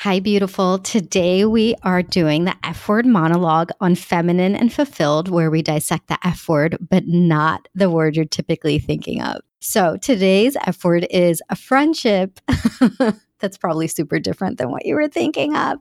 Hi, beautiful. Today we are doing the F word monologue on feminine and fulfilled, where we dissect the F word, but not the word you're typically thinking of. So today's F word is a friendship. That's probably super different than what you were thinking of.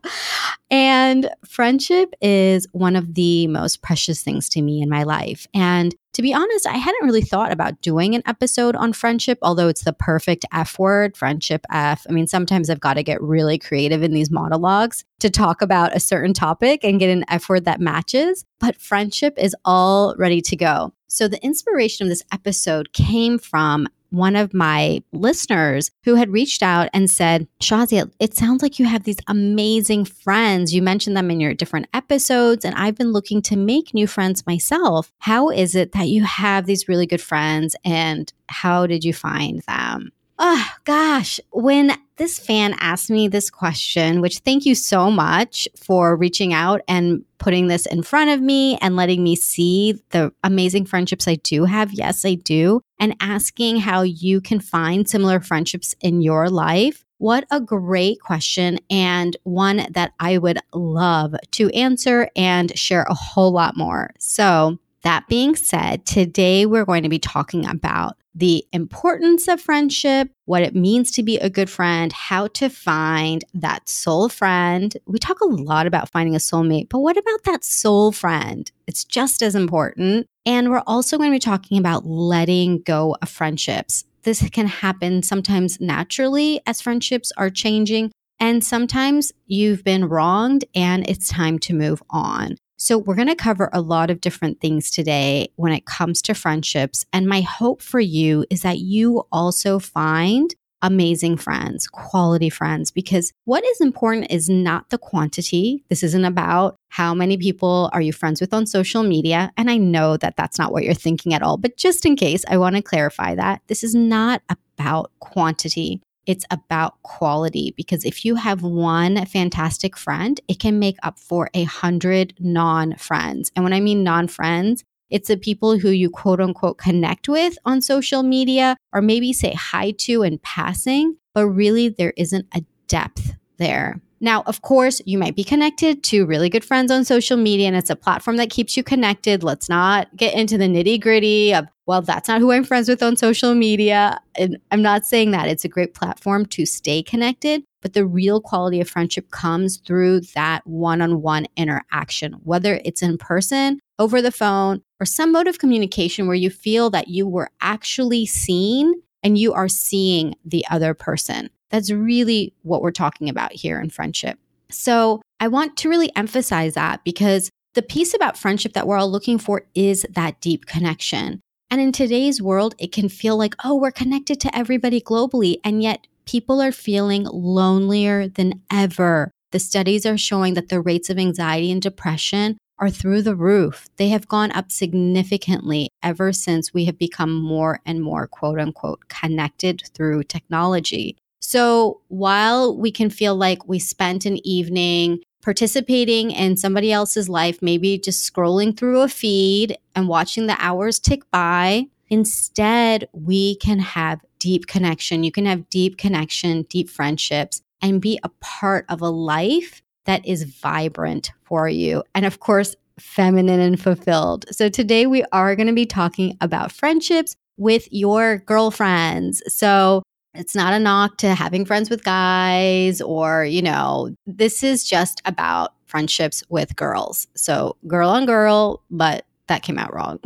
And friendship is one of the most precious things to me in my life. And to be honest, I hadn't really thought about doing an episode on friendship, although it's the perfect F word, friendship F. I mean, sometimes I've got to get really creative in these monologues to talk about a certain topic and get an F word that matches, but friendship is all ready to go. So the inspiration of this episode came from one of my listeners who had reached out and said, Shazia, it sounds like you have these amazing friends. You mentioned them in your different episodes, and I've been looking to make new friends myself. How is it that you have these really good friends, and how did you find them? Oh, gosh. When this fan asked me this question, which thank you so much for reaching out and putting this in front of me and letting me see the amazing friendships I do have. Yes, I do. And asking how you can find similar friendships in your life. What a great question, and one that I would love to answer and share a whole lot more. So, that being said, today we're going to be talking about the importance of friendship, what it means to be a good friend, how to find that soul friend. We talk a lot about finding a soulmate, but what about that soul friend? It's just as important. And we're also going to be talking about letting go of friendships. This can happen sometimes naturally as friendships are changing, and sometimes you've been wronged and it's time to move on. So, we're going to cover a lot of different things today when it comes to friendships. And my hope for you is that you also find amazing friends, quality friends, because what is important is not the quantity. This isn't about how many people are you friends with on social media. And I know that that's not what you're thinking at all. But just in case, I want to clarify that this is not about quantity. It's about quality because if you have one fantastic friend, it can make up for a hundred non friends. And when I mean non friends, it's the people who you quote unquote connect with on social media or maybe say hi to in passing, but really there isn't a depth there. Now, of course, you might be connected to really good friends on social media and it's a platform that keeps you connected. Let's not get into the nitty gritty of, well, that's not who I'm friends with on social media. And I'm not saying that. It's a great platform to stay connected, but the real quality of friendship comes through that one on one interaction, whether it's in person, over the phone, or some mode of communication where you feel that you were actually seen and you are seeing the other person. That's really what we're talking about here in friendship. So I want to really emphasize that because the piece about friendship that we're all looking for is that deep connection. And in today's world, it can feel like, oh, we're connected to everybody globally. And yet people are feeling lonelier than ever. The studies are showing that the rates of anxiety and depression are through the roof. They have gone up significantly ever since we have become more and more quote unquote connected through technology. So while we can feel like we spent an evening participating in somebody else's life, maybe just scrolling through a feed and watching the hours tick by, instead, we can have deep connection. You can have deep connection, deep friendships, and be a part of a life that is vibrant for you. And of course, feminine and fulfilled. So today we are going to be talking about friendships with your girlfriends. So it's not a knock to having friends with guys or, you know, this is just about friendships with girls. So, girl on girl, but that came out wrong.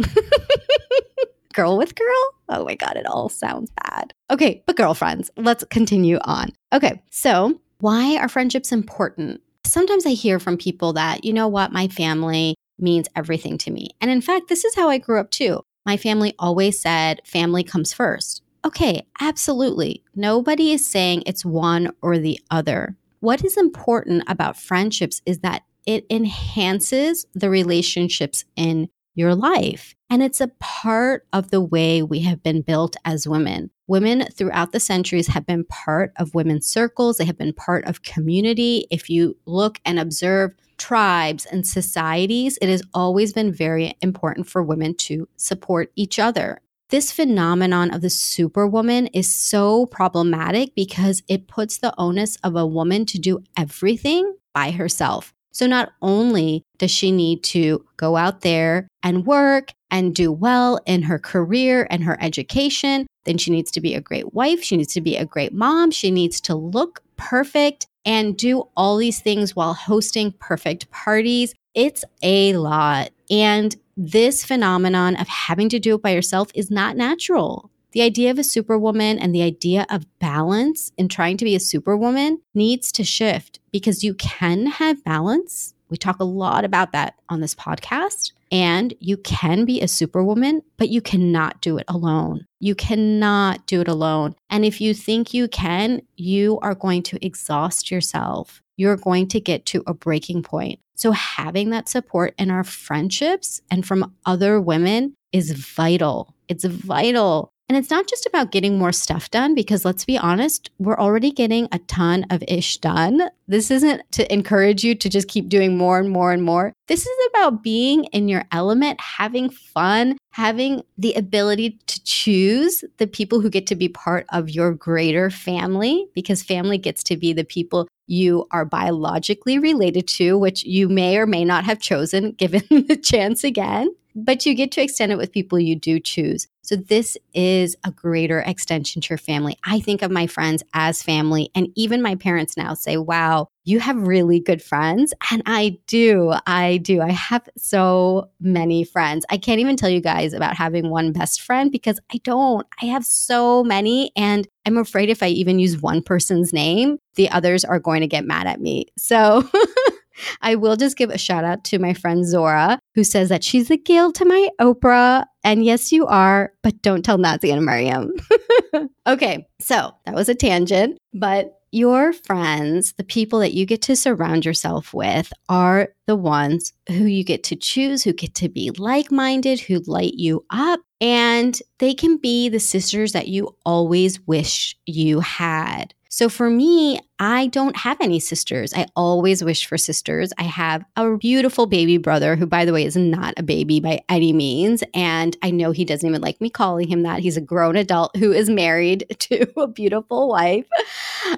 girl with girl? Oh my God, it all sounds bad. Okay, but girlfriends, let's continue on. Okay, so why are friendships important? Sometimes I hear from people that, you know what, my family means everything to me. And in fact, this is how I grew up too. My family always said family comes first. Okay, absolutely. Nobody is saying it's one or the other. What is important about friendships is that it enhances the relationships in your life. And it's a part of the way we have been built as women. Women throughout the centuries have been part of women's circles, they have been part of community. If you look and observe tribes and societies, it has always been very important for women to support each other this phenomenon of the superwoman is so problematic because it puts the onus of a woman to do everything by herself. So not only does she need to go out there and work and do well in her career and her education, then she needs to be a great wife. She needs to be a great mom. She needs to look perfect and do all these things while hosting perfect parties. It's a lot. And this phenomenon of having to do it by yourself is not natural. The idea of a superwoman and the idea of balance in trying to be a superwoman needs to shift because you can have balance. We talk a lot about that on this podcast. And you can be a superwoman, but you cannot do it alone. You cannot do it alone. And if you think you can, you are going to exhaust yourself. You're going to get to a breaking point. So, having that support in our friendships and from other women is vital. It's vital. And it's not just about getting more stuff done, because let's be honest, we're already getting a ton of ish done. This isn't to encourage you to just keep doing more and more and more. This is about being in your element, having fun, having the ability to choose the people who get to be part of your greater family, because family gets to be the people you are biologically related to, which you may or may not have chosen given the chance again but you get to extend it with people you do choose. So this is a greater extension to your family. I think of my friends as family, and even my parents now say, wow, you have really good friends. And I do. I do. I have so many friends. I can't even tell you guys about having one best friend because I don't. I have so many. And I'm afraid if I even use one person's name, the others are going to get mad at me. So I will just give a shout out to my friend Zora, who says that she's the Gayle to my Oprah. And yes, you are, but don't tell Nazi and Miriam. okay, so that was a tangent, but your friends, the people that you get to surround yourself with, are the ones who you get to choose, who get to be like minded, who light you up. And they can be the sisters that you always wish you had. So for me, I don't have any sisters. I always wish for sisters. I have a beautiful baby brother who, by the way, is not a baby by any means. And I know he doesn't even like me calling him that. He's a grown adult who is married to a beautiful wife.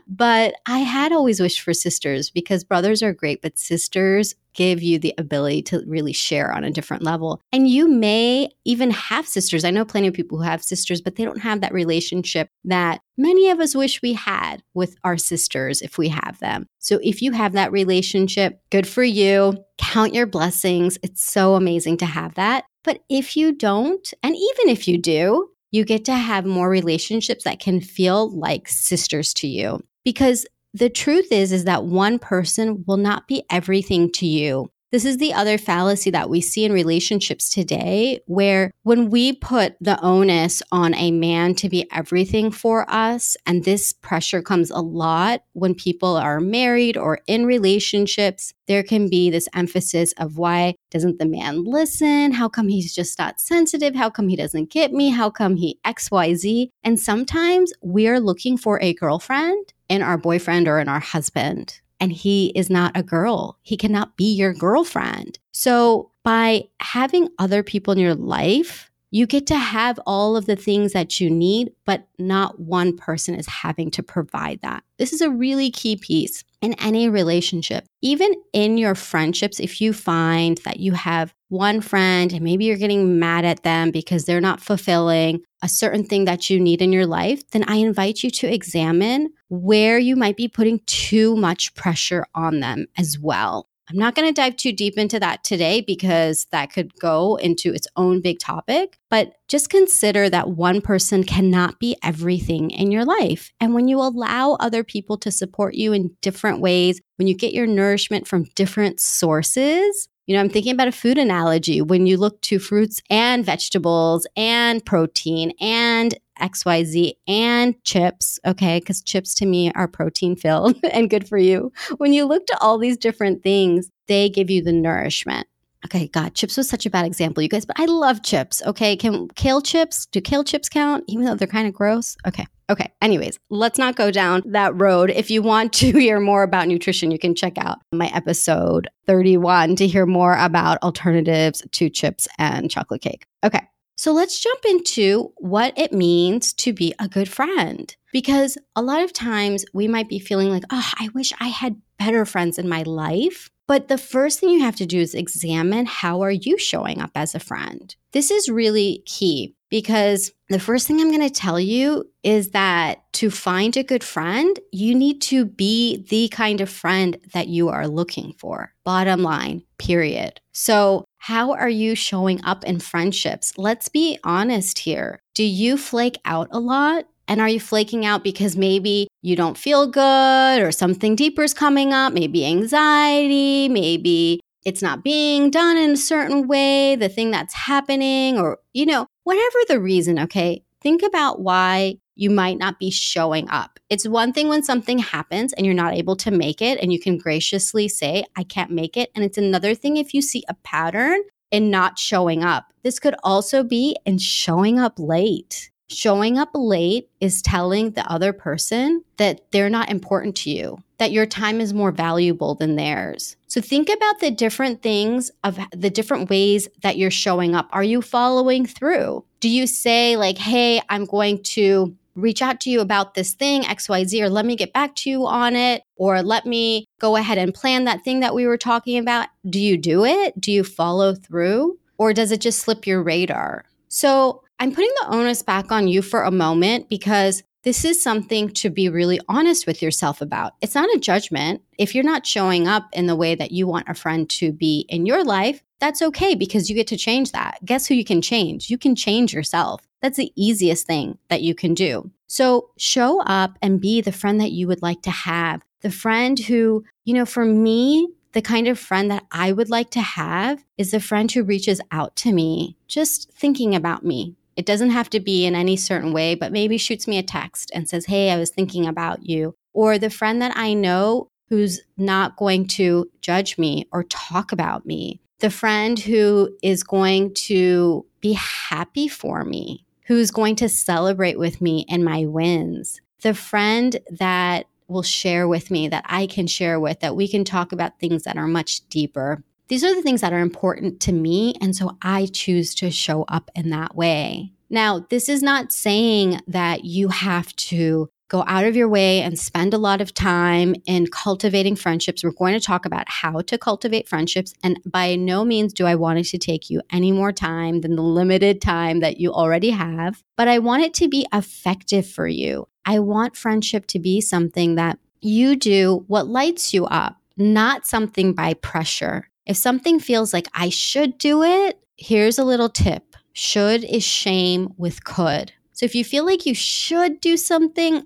But I had always wished for sisters because brothers are great, but sisters give you the ability to really share on a different level. And you may even have sisters. I know plenty of people who have sisters, but they don't have that relationship that many of us wish we had with our sisters if we have them. So if you have that relationship, good for you. Count your blessings. It's so amazing to have that. But if you don't, and even if you do, you get to have more relationships that can feel like sisters to you because the truth is is that one person will not be everything to you. This is the other fallacy that we see in relationships today, where when we put the onus on a man to be everything for us, and this pressure comes a lot when people are married or in relationships, there can be this emphasis of why doesn't the man listen? How come he's just not sensitive? How come he doesn't get me? How come he XYZ? And sometimes we're looking for a girlfriend in our boyfriend or in our husband. And he is not a girl. He cannot be your girlfriend. So, by having other people in your life, you get to have all of the things that you need, but not one person is having to provide that. This is a really key piece in any relationship. Even in your friendships, if you find that you have one friend and maybe you're getting mad at them because they're not fulfilling a certain thing that you need in your life, then I invite you to examine where you might be putting too much pressure on them as well. I'm not going to dive too deep into that today because that could go into its own big topic, but just consider that one person cannot be everything in your life. And when you allow other people to support you in different ways, when you get your nourishment from different sources, you know, I'm thinking about a food analogy when you look to fruits and vegetables and protein and XYZ and chips, okay? Because chips to me are protein filled and good for you. When you look to all these different things, they give you the nourishment. Okay, God, chips was such a bad example, you guys, but I love chips. Okay, can kale chips, do kale chips count, even though they're kind of gross? Okay, okay. Anyways, let's not go down that road. If you want to hear more about nutrition, you can check out my episode 31 to hear more about alternatives to chips and chocolate cake. Okay, So let's jump into what it means to be a good friend. Because a lot of times we might be feeling like, oh, I wish I had better friends in my life. But the first thing you have to do is examine how are you showing up as a friend. This is really key because the first thing I'm going to tell you is that to find a good friend, you need to be the kind of friend that you are looking for. Bottom line, period. So, how are you showing up in friendships? Let's be honest here. Do you flake out a lot? And are you flaking out because maybe you don't feel good or something deeper is coming up? Maybe anxiety, maybe it's not being done in a certain way, the thing that's happening, or, you know, whatever the reason, okay? Think about why you might not be showing up. It's one thing when something happens and you're not able to make it and you can graciously say, I can't make it. And it's another thing if you see a pattern in not showing up. This could also be in showing up late. Showing up late is telling the other person that they're not important to you, that your time is more valuable than theirs. So think about the different things of the different ways that you're showing up. Are you following through? Do you say, like, hey, I'm going to reach out to you about this thing, XYZ, or let me get back to you on it, or let me go ahead and plan that thing that we were talking about? Do you do it? Do you follow through? Or does it just slip your radar? So I'm putting the onus back on you for a moment because this is something to be really honest with yourself about. It's not a judgment. If you're not showing up in the way that you want a friend to be in your life, that's okay because you get to change that. Guess who you can change? You can change yourself. That's the easiest thing that you can do. So show up and be the friend that you would like to have. The friend who, you know, for me, the kind of friend that I would like to have is the friend who reaches out to me, just thinking about me. It doesn't have to be in any certain way, but maybe shoots me a text and says, Hey, I was thinking about you. Or the friend that I know who's not going to judge me or talk about me. The friend who is going to be happy for me, who's going to celebrate with me and my wins. The friend that will share with me, that I can share with, that we can talk about things that are much deeper. These are the things that are important to me. And so I choose to show up in that way. Now, this is not saying that you have to go out of your way and spend a lot of time in cultivating friendships. We're going to talk about how to cultivate friendships. And by no means do I want it to take you any more time than the limited time that you already have, but I want it to be effective for you. I want friendship to be something that you do what lights you up, not something by pressure. If something feels like I should do it, here's a little tip should is shame with could. So if you feel like you should do something,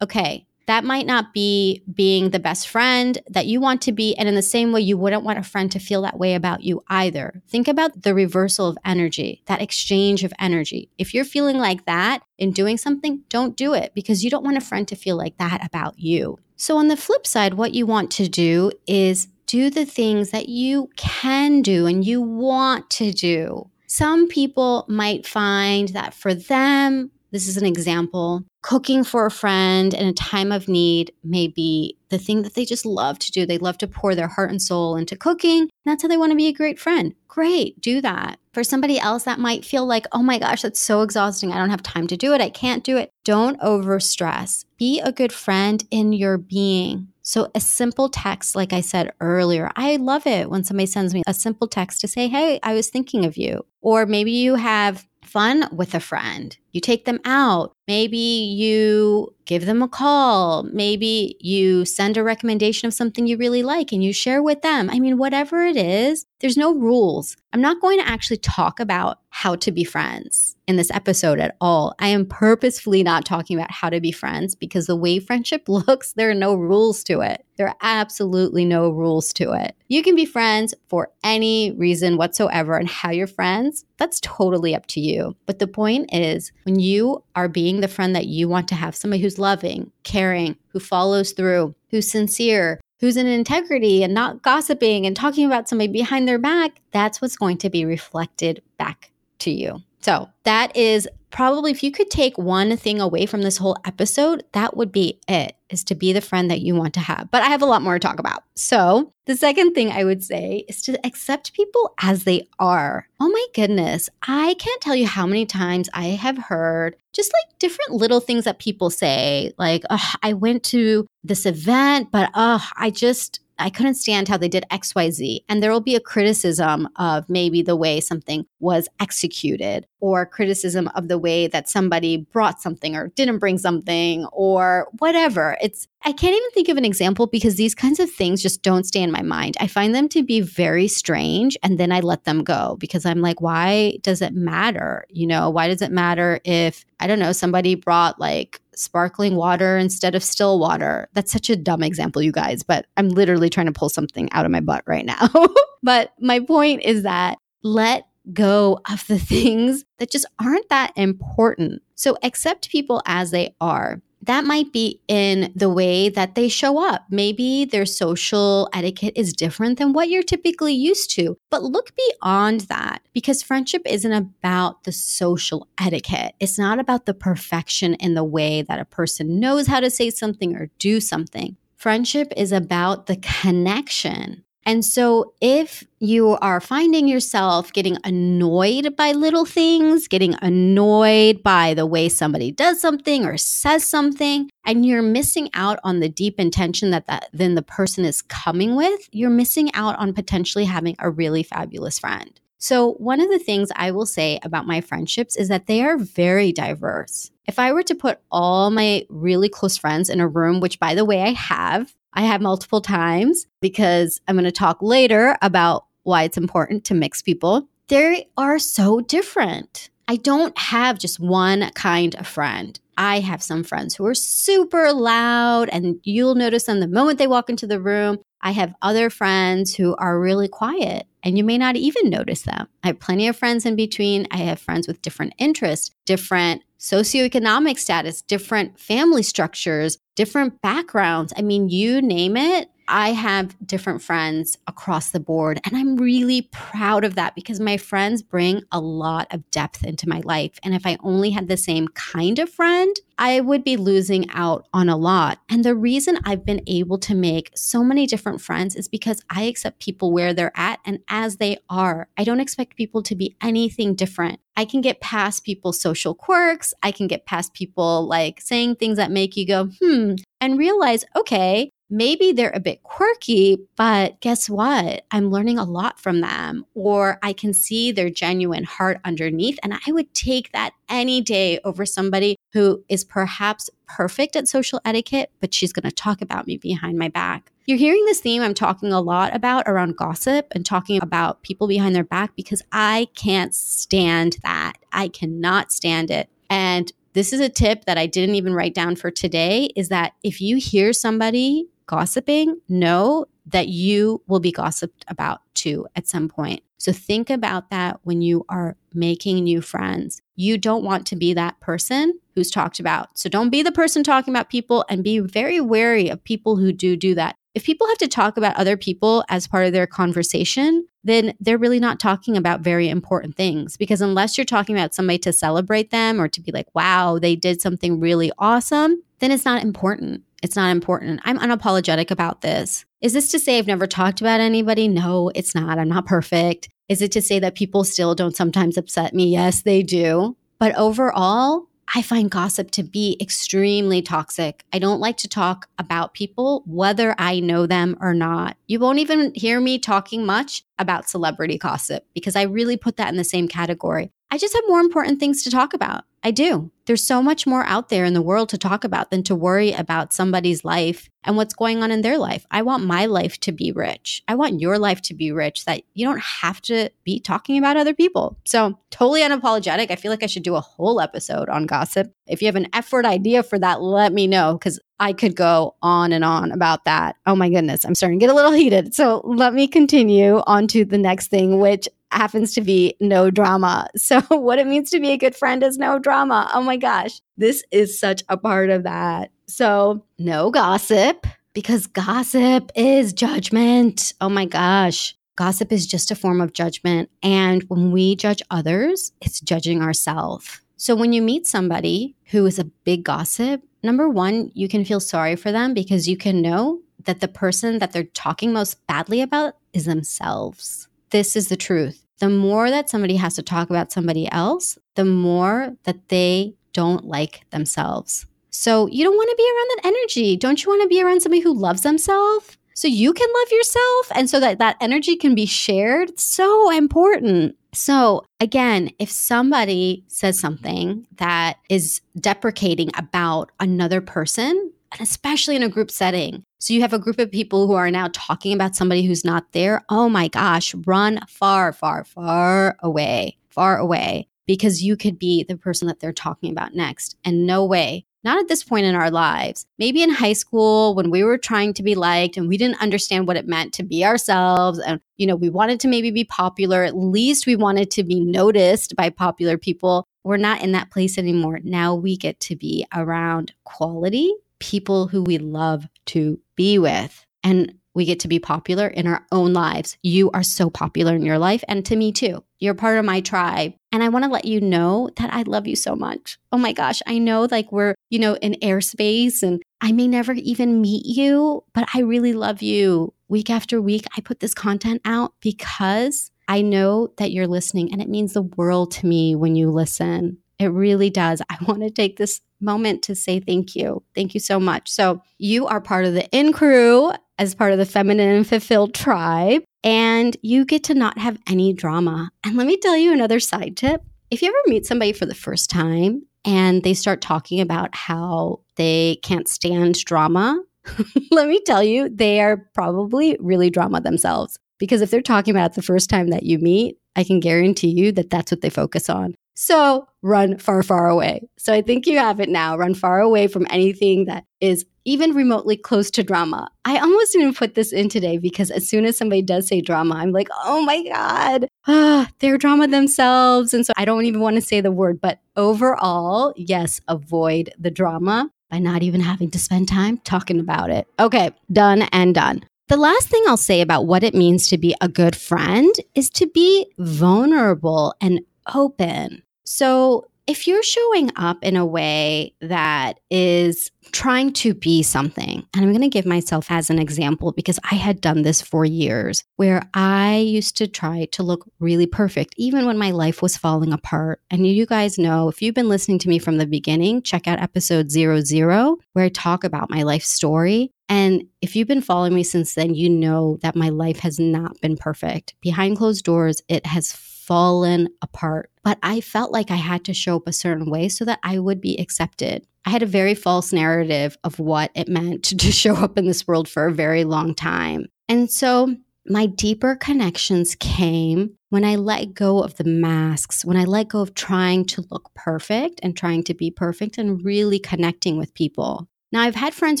okay, that might not be being the best friend that you want to be. And in the same way, you wouldn't want a friend to feel that way about you either. Think about the reversal of energy, that exchange of energy. If you're feeling like that in doing something, don't do it because you don't want a friend to feel like that about you. So, on the flip side, what you want to do is do the things that you can do and you want to do. Some people might find that for them, this is an example. Cooking for a friend in a time of need may be the thing that they just love to do. They love to pour their heart and soul into cooking. That's how they want to be a great friend. Great, do that. For somebody else, that might feel like, oh my gosh, that's so exhausting. I don't have time to do it. I can't do it. Don't over stress. Be a good friend in your being. So, a simple text, like I said earlier, I love it when somebody sends me a simple text to say, Hey, I was thinking of you. Or maybe you have fun with a friend. You take them out. Maybe you give them a call. Maybe you send a recommendation of something you really like and you share with them. I mean, whatever it is, there's no rules. I'm not going to actually talk about how to be friends in this episode at all. I am purposefully not talking about how to be friends because the way friendship looks, there are no rules to it. There are absolutely no rules to it. You can be friends for any reason whatsoever, and how you're friends, that's totally up to you. But the point is, when you are being the friend that you want to have, somebody who's loving, caring, who follows through, who's sincere, who's in integrity and not gossiping and talking about somebody behind their back, that's what's going to be reflected back to you. So that is probably if you could take one thing away from this whole episode, that would be it is to be the friend that you want to have. But I have a lot more to talk about. So, the second thing I would say is to accept people as they are. Oh my goodness, I can't tell you how many times I have heard just like different little things that people say, like, oh, I went to this event, but oh, I just, I couldn't stand how they did XYZ. And there will be a criticism of maybe the way something was executed, or criticism of the way that somebody brought something or didn't bring something, or whatever. It's, I can't even think of an example because these kinds of things just don't stay in my mind. I find them to be very strange and then I let them go because I'm like, why does it matter? You know, why does it matter if, I don't know, somebody brought like sparkling water instead of still water? That's such a dumb example, you guys, but I'm literally trying to pull something out of my butt right now. but my point is that let go of the things that just aren't that important. So accept people as they are that might be in the way that they show up. Maybe their social etiquette is different than what you're typically used to. But look beyond that because friendship isn't about the social etiquette. It's not about the perfection in the way that a person knows how to say something or do something. Friendship is about the connection and so, if you are finding yourself getting annoyed by little things, getting annoyed by the way somebody does something or says something, and you're missing out on the deep intention that, that then the person is coming with, you're missing out on potentially having a really fabulous friend. So, one of the things I will say about my friendships is that they are very diverse. If I were to put all my really close friends in a room, which by the way I have, I have multiple times because I'm going to talk later about why it's important to mix people. They are so different. I don't have just one kind of friend. I have some friends who are super loud, and you'll notice them the moment they walk into the room. I have other friends who are really quiet, and you may not even notice them. I have plenty of friends in between. I have friends with different interests, different socioeconomic status, different family structures, different backgrounds. I mean, you name it. I have different friends across the board, and I'm really proud of that because my friends bring a lot of depth into my life. And if I only had the same kind of friend, I would be losing out on a lot. And the reason I've been able to make so many different friends is because I accept people where they're at and as they are. I don't expect people to be anything different. I can get past people's social quirks. I can get past people like saying things that make you go, hmm, and realize, okay, maybe they're a bit quirky, but guess what? I'm learning a lot from them, or I can see their genuine heart underneath. And I would take that any day over somebody who is perhaps perfect at social etiquette, but she's going to talk about me behind my back. You're hearing this theme I'm talking a lot about around gossip and talking about people behind their back because I can't stand that. I cannot stand it. And this is a tip that I didn't even write down for today is that if you hear somebody gossiping, know that you will be gossiped about too at some point. So think about that when you are making new friends. You don't want to be that person who's talked about. So don't be the person talking about people and be very wary of people who do do that. If people have to talk about other people as part of their conversation, then they're really not talking about very important things. Because unless you're talking about somebody to celebrate them or to be like, wow, they did something really awesome, then it's not important. It's not important. I'm unapologetic about this. Is this to say I've never talked about anybody? No, it's not. I'm not perfect. Is it to say that people still don't sometimes upset me? Yes, they do. But overall, I find gossip to be extremely toxic. I don't like to talk about people, whether I know them or not. You won't even hear me talking much about celebrity gossip because I really put that in the same category. I just have more important things to talk about. I do. There's so much more out there in the world to talk about than to worry about somebody's life and what's going on in their life. I want my life to be rich. I want your life to be rich that you don't have to be talking about other people. So, totally unapologetic. I feel like I should do a whole episode on gossip. If you have an effort idea for that, let me know because I could go on and on about that. Oh my goodness, I'm starting to get a little heated. So, let me continue on to the next thing, which happens to be no drama. So, what it means to be a good friend is no drama. Oh my gosh, this is such a part of that. So, no gossip because gossip is judgment. Oh my gosh. Gossip is just a form of judgment. And when we judge others, it's judging ourselves. So when you meet somebody who is a big gossip, number one, you can feel sorry for them because you can know that the person that they're talking most badly about is themselves. This is the truth. The more that somebody has to talk about somebody else, the more that they don't like themselves. So you don't want to be around that energy. Don't you want to be around somebody who loves themselves? So you can love yourself and so that that energy can be shared. So important. So, again, if somebody says something that is deprecating about another person, and especially in a group setting, so you have a group of people who are now talking about somebody who's not there, oh my gosh, run far, far, far away, far away, because you could be the person that they're talking about next. And no way not at this point in our lives. Maybe in high school when we were trying to be liked and we didn't understand what it meant to be ourselves and you know, we wanted to maybe be popular, at least we wanted to be noticed by popular people. We're not in that place anymore. Now we get to be around quality people who we love to be with. And we get to be popular in our own lives. You are so popular in your life, and to me too. You're part of my tribe. And I want to let you know that I love you so much. Oh my gosh, I know like we're, you know, in airspace and I may never even meet you, but I really love you. Week after week, I put this content out because I know that you're listening and it means the world to me when you listen. It really does. I want to take this moment to say thank you. Thank you so much. So, you are part of the in crew as part of the feminine and fulfilled tribe, and you get to not have any drama. And let me tell you another side tip. If you ever meet somebody for the first time and they start talking about how they can't stand drama, let me tell you, they are probably really drama themselves. Because if they're talking about it the first time that you meet, I can guarantee you that that's what they focus on. So run far, far away. So I think you have it now. Run far away from anything that is even remotely close to drama. I almost didn't put this in today because as soon as somebody does say drama, I'm like, oh my God, ah, they're drama themselves. And so I don't even want to say the word, but overall, yes, avoid the drama by not even having to spend time talking about it. Okay, done and done. The last thing I'll say about what it means to be a good friend is to be vulnerable and open. So, if you're showing up in a way that is trying to be something, and I'm going to give myself as an example because I had done this for years, where I used to try to look really perfect, even when my life was falling apart. And you guys know, if you've been listening to me from the beginning, check out episode zero zero, where I talk about my life story. And if you've been following me since then, you know that my life has not been perfect. Behind closed doors, it has fallen apart. But I felt like I had to show up a certain way so that I would be accepted. I had a very false narrative of what it meant to show up in this world for a very long time. And so my deeper connections came when I let go of the masks, when I let go of trying to look perfect and trying to be perfect and really connecting with people. Now, I've had friends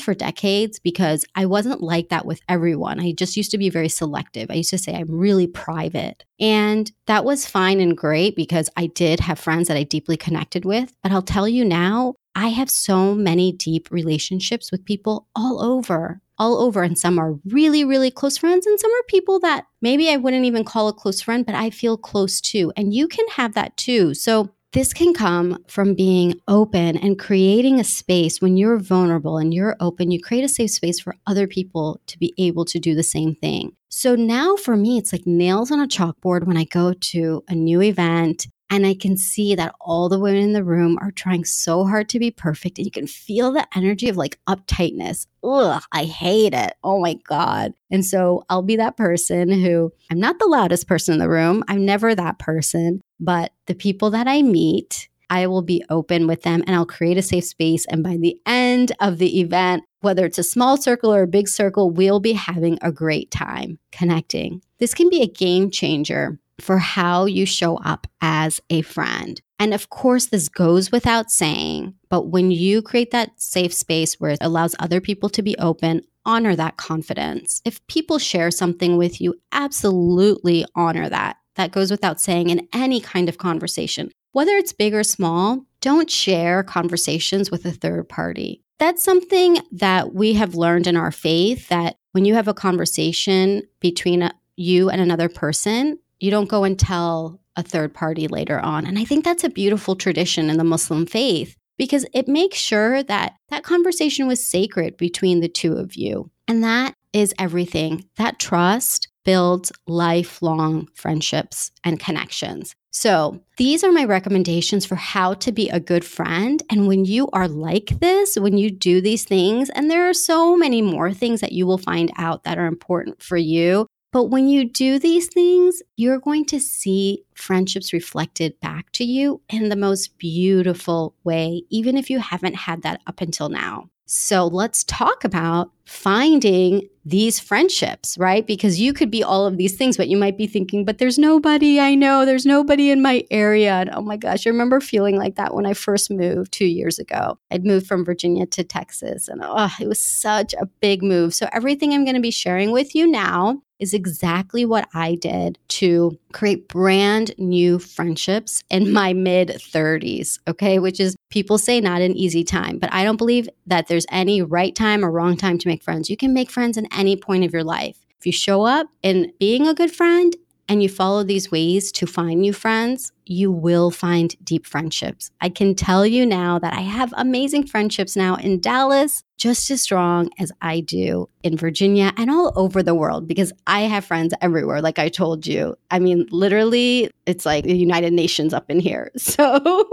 for decades because I wasn't like that with everyone. I just used to be very selective. I used to say I'm really private. And that was fine and great because I did have friends that I deeply connected with. But I'll tell you now, I have so many deep relationships with people all over, all over. And some are really, really close friends, and some are people that maybe I wouldn't even call a close friend, but I feel close to. And you can have that too. So this can come from being open and creating a space when you're vulnerable and you're open, you create a safe space for other people to be able to do the same thing. So now for me, it's like nails on a chalkboard when I go to a new event and I can see that all the women in the room are trying so hard to be perfect. And you can feel the energy of like uptightness. Ugh, I hate it. Oh my God. And so I'll be that person who I'm not the loudest person in the room. I'm never that person. But the people that I meet, I will be open with them and I'll create a safe space. And by the end of the event, whether it's a small circle or a big circle, we'll be having a great time connecting. This can be a game changer for how you show up as a friend. And of course, this goes without saying, but when you create that safe space where it allows other people to be open, honor that confidence. If people share something with you, absolutely honor that. That goes without saying in any kind of conversation. Whether it's big or small, don't share conversations with a third party. That's something that we have learned in our faith that when you have a conversation between you and another person, you don't go and tell a third party later on. And I think that's a beautiful tradition in the Muslim faith because it makes sure that that conversation was sacred between the two of you. And that is everything. That trust builds lifelong friendships and connections. So, these are my recommendations for how to be a good friend. And when you are like this, when you do these things, and there are so many more things that you will find out that are important for you. But when you do these things, you're going to see friendships reflected back to you in the most beautiful way, even if you haven't had that up until now. So let's talk about finding these friendships, right? Because you could be all of these things, but you might be thinking, but there's nobody I know, there's nobody in my area. And oh my gosh, I remember feeling like that when I first moved two years ago. I'd moved from Virginia to Texas, and oh, it was such a big move. So everything I'm going to be sharing with you now is exactly what I did to create brand new friendships in my mid 30s, okay? Which is people say not an easy time, but I don't believe that there's any right time or wrong time to make friends. You can make friends in any point of your life. If you show up in being a good friend and you follow these ways to find new friends, you will find deep friendships. I can tell you now that I have amazing friendships now in Dallas, just as strong as I do in Virginia and all over the world because I have friends everywhere, like I told you. I mean, literally, it's like the United Nations up in here. So.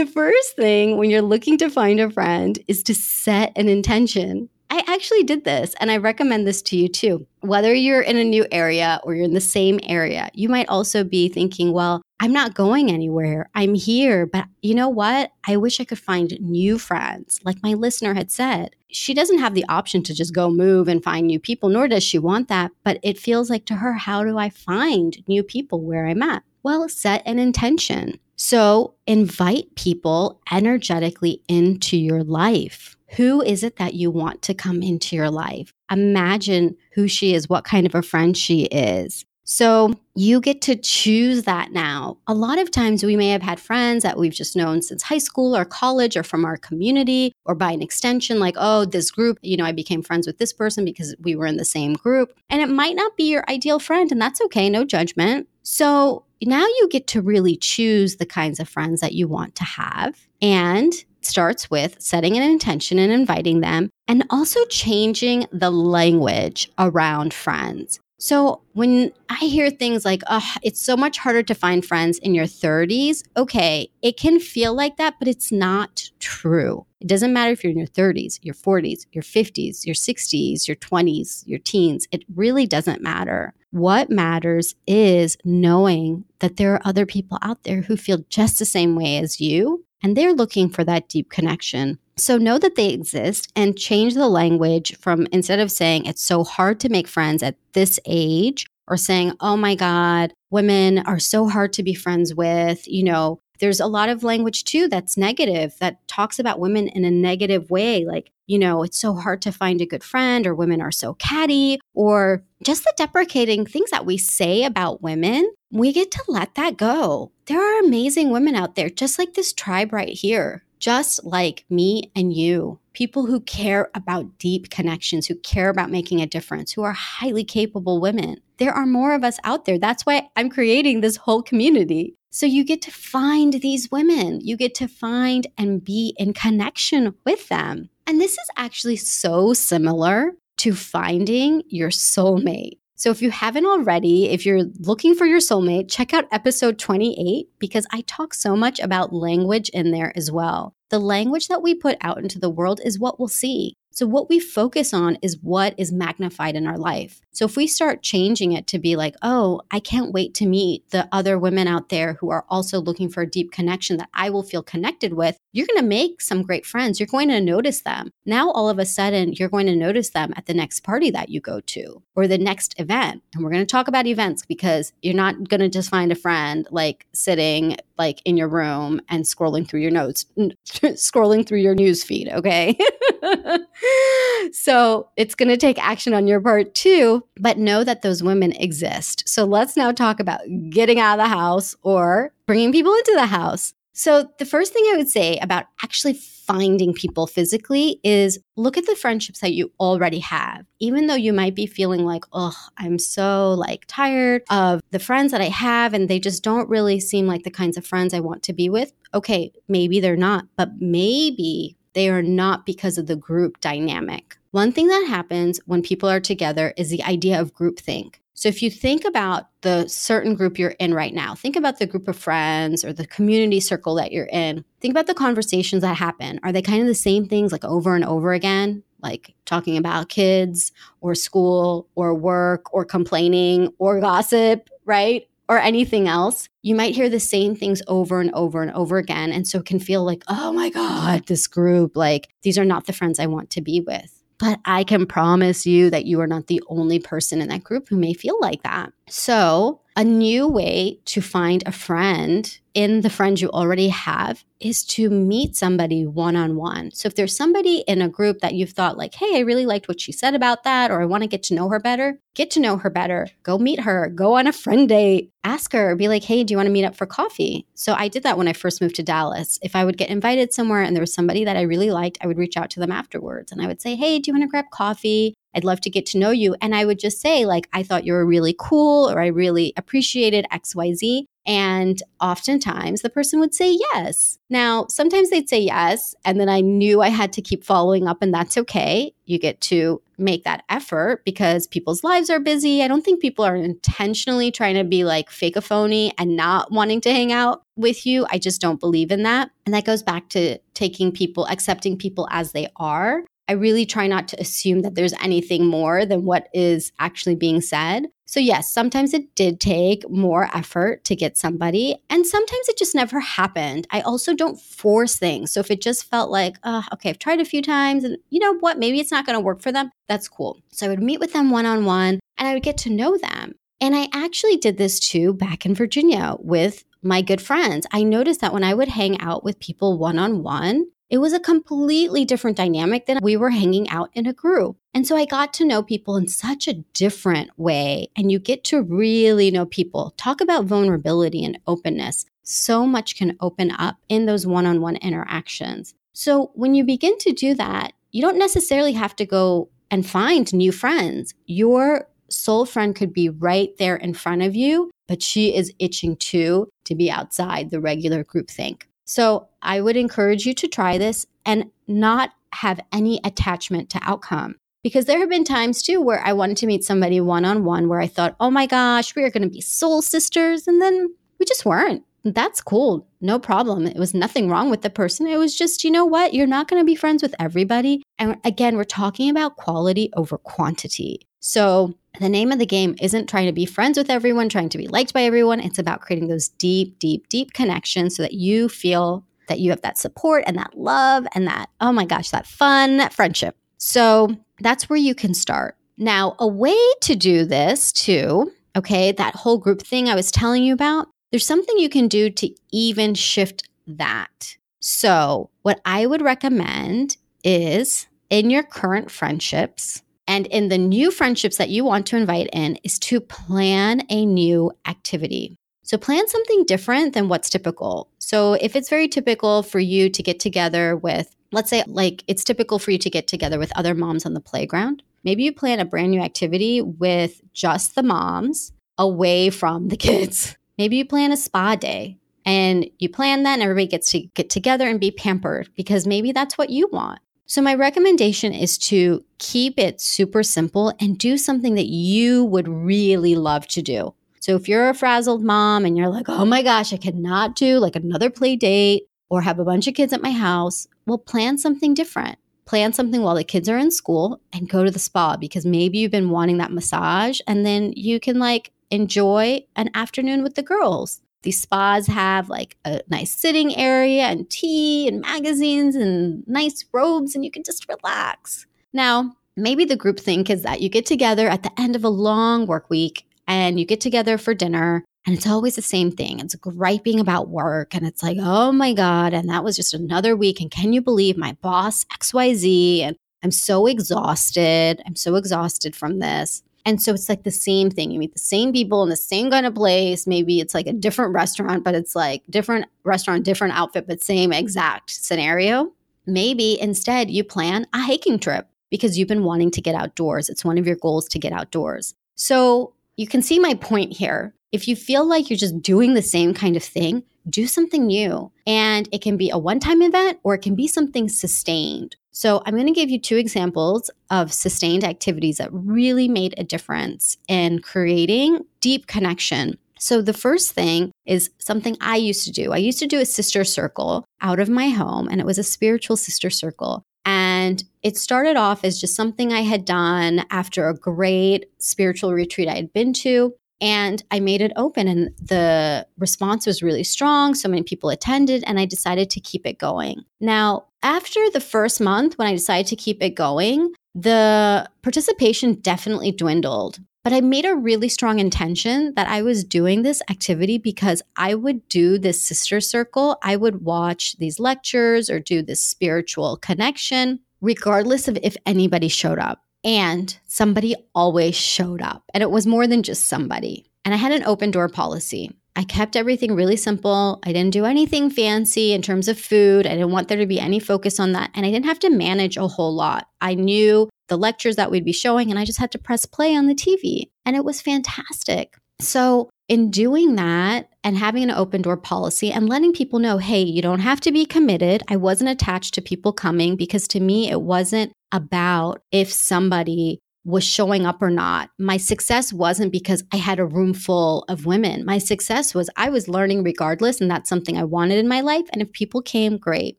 The first thing when you're looking to find a friend is to set an intention. I actually did this and I recommend this to you too. Whether you're in a new area or you're in the same area, you might also be thinking, well, I'm not going anywhere. I'm here. But you know what? I wish I could find new friends. Like my listener had said, she doesn't have the option to just go move and find new people, nor does she want that. But it feels like to her, how do I find new people where I'm at? Well, set an intention. So invite people energetically into your life. Who is it that you want to come into your life? Imagine who she is, what kind of a friend she is. So you get to choose that now. A lot of times we may have had friends that we've just known since high school or college or from our community or by an extension, like, oh, this group, you know, I became friends with this person because we were in the same group. And it might not be your ideal friend, and that's okay, no judgment. So now you get to really choose the kinds of friends that you want to have. And starts with setting an intention and inviting them, and also changing the language around friends. So when I hear things like, oh, it's so much harder to find friends in your 30s, okay, it can feel like that, but it's not true. It doesn't matter if you're in your 30s, your 40s, your 50s, your 60s, your 20s, your teens. It really doesn't matter. What matters is knowing that there are other people out there who feel just the same way as you and they're looking for that deep connection. So know that they exist and change the language from instead of saying it's so hard to make friends at this age or saying, oh my God, women are so hard to be friends with, you know, there's a lot of language too that's negative that talks about women in a negative way like you know it's so hard to find a good friend or women are so catty or just the deprecating things that we say about women we get to let that go. There are amazing women out there just like this tribe right here just like me and you people who care about deep connections who care about making a difference who are highly capable women there are more of us out there that's why i'm creating this whole community so you get to find these women, you get to find and be in connection with them. And this is actually so similar to finding your soulmate. So if you haven't already, if you're looking for your soulmate, check out episode 28 because I talk so much about language in there as well. The language that we put out into the world is what we'll see. So, what we focus on is what is magnified in our life. So, if we start changing it to be like, oh, I can't wait to meet the other women out there who are also looking for a deep connection that I will feel connected with, you're going to make some great friends. You're going to notice them. Now, all of a sudden, you're going to notice them at the next party that you go to or the next event. And we're going to talk about events because you're not going to just find a friend like sitting like in your room and scrolling through your notes, scrolling through your news feed. Okay. so it's going to take action on your part too, but know that those women exist. So let's now talk about getting out of the house or bringing people into the house. So, the first thing I would say about actually finding people physically is look at the friendships that you already have. Even though you might be feeling like, oh, I'm so like tired of the friends that I have and they just don't really seem like the kinds of friends I want to be with. Okay, maybe they're not, but maybe they are not because of the group dynamic. One thing that happens when people are together is the idea of groupthink. So if you think about the certain group you're in right now, think about the group of friends or the community circle that you're in. Think about the conversations that happen. Are they kind of the same things like over and over again? Like talking about kids or school or work or complaining or gossip, right? Or anything else, you might hear the same things over and over and over again. And so it can feel like, oh my God, this group, like these are not the friends I want to be with. But I can promise you that you are not the only person in that group who may feel like that. So, a new way to find a friend in the friends you already have is to meet somebody one on one. So if there's somebody in a group that you've thought like, "Hey, I really liked what she said about that," or "I want to get to know her better," get to know her better. Go meet her. Go on a friend date. Ask her. Be like, "Hey, do you want to meet up for coffee?" So I did that when I first moved to Dallas. If I would get invited somewhere and there was somebody that I really liked, I would reach out to them afterwards and I would say, "Hey, do you want to grab coffee?" I'd love to get to know you. And I would just say, like, I thought you were really cool or I really appreciated XYZ. And oftentimes the person would say yes. Now, sometimes they'd say yes. And then I knew I had to keep following up, and that's okay. You get to make that effort because people's lives are busy. I don't think people are intentionally trying to be like fake a phony and not wanting to hang out with you. I just don't believe in that. And that goes back to taking people, accepting people as they are I really try not to assume that there's anything more than what is actually being said. So, yes, sometimes it did take more effort to get somebody, and sometimes it just never happened. I also don't force things. So, if it just felt like, oh, okay, I've tried a few times, and you know what, maybe it's not going to work for them, that's cool. So, I would meet with them one on one and I would get to know them. And I actually did this too back in Virginia with my good friends. I noticed that when I would hang out with people one on one, it was a completely different dynamic than we were hanging out in a group. And so I got to know people in such a different way. And you get to really know people. Talk about vulnerability and openness. So much can open up in those one on one interactions. So when you begin to do that, you don't necessarily have to go and find new friends. Your soul friend could be right there in front of you, but she is itching too to be outside the regular group think. So I would encourage you to try this and not have any attachment to outcome. Because there have been times too where I wanted to meet somebody one on one where I thought, oh my gosh, we are going to be soul sisters. And then we just weren't. That's cool. No problem. It was nothing wrong with the person. It was just, you know what? You're not going to be friends with everybody. And again, we're talking about quality over quantity. So the name of the game isn't trying to be friends with everyone, trying to be liked by everyone. It's about creating those deep, deep, deep connections so that you feel that you have that support and that love and that, oh my gosh, that fun friendship. So that's where you can start. Now, a way to do this too, okay, that whole group thing I was telling you about, there's something you can do to even shift that. So, what I would recommend is in your current friendships, and in the new friendships that you want to invite in, is to plan a new activity. So plan something different than what's typical. So if it's very typical for you to get together with, let's say, like it's typical for you to get together with other moms on the playground, maybe you plan a brand new activity with just the moms away from the kids. Maybe you plan a spa day and you plan that and everybody gets to get together and be pampered because maybe that's what you want. So, my recommendation is to keep it super simple and do something that you would really love to do. So, if you're a frazzled mom and you're like, oh my gosh, I cannot do like another play date or have a bunch of kids at my house, well, plan something different. Plan something while the kids are in school and go to the spa because maybe you've been wanting that massage and then you can like enjoy an afternoon with the girls. These spas have like a nice sitting area and tea and magazines and nice robes, and you can just relax. Now, maybe the group think is that you get together at the end of a long work week and you get together for dinner and it's always the same thing. It's griping about work. And it's like, oh my God. And that was just another week. And can you believe my boss, XYZ? And I'm so exhausted. I'm so exhausted from this. And so it's like the same thing. You meet the same people in the same kind of place. Maybe it's like a different restaurant, but it's like different restaurant, different outfit, but same exact scenario. Maybe instead you plan a hiking trip because you've been wanting to get outdoors. It's one of your goals to get outdoors. So you can see my point here. If you feel like you're just doing the same kind of thing, do something new. And it can be a one time event or it can be something sustained. So, I'm going to give you two examples of sustained activities that really made a difference in creating deep connection. So, the first thing is something I used to do. I used to do a sister circle out of my home, and it was a spiritual sister circle. And it started off as just something I had done after a great spiritual retreat I had been to. And I made it open, and the response was really strong. So many people attended, and I decided to keep it going. Now, after the first month, when I decided to keep it going, the participation definitely dwindled. But I made a really strong intention that I was doing this activity because I would do this sister circle. I would watch these lectures or do this spiritual connection, regardless of if anybody showed up. And somebody always showed up. And it was more than just somebody. And I had an open door policy. I kept everything really simple. I didn't do anything fancy in terms of food. I didn't want there to be any focus on that. And I didn't have to manage a whole lot. I knew the lectures that we'd be showing, and I just had to press play on the TV. And it was fantastic. So, in doing that and having an open door policy and letting people know, hey, you don't have to be committed. I wasn't attached to people coming because to me, it wasn't about if somebody was showing up or not. My success wasn't because I had a room full of women. My success was I was learning regardless, and that's something I wanted in my life. And if people came, great.